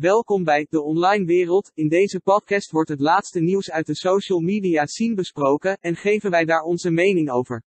Welkom bij de online wereld. In deze podcast wordt het laatste nieuws uit de social media scene besproken en geven wij daar onze mening over.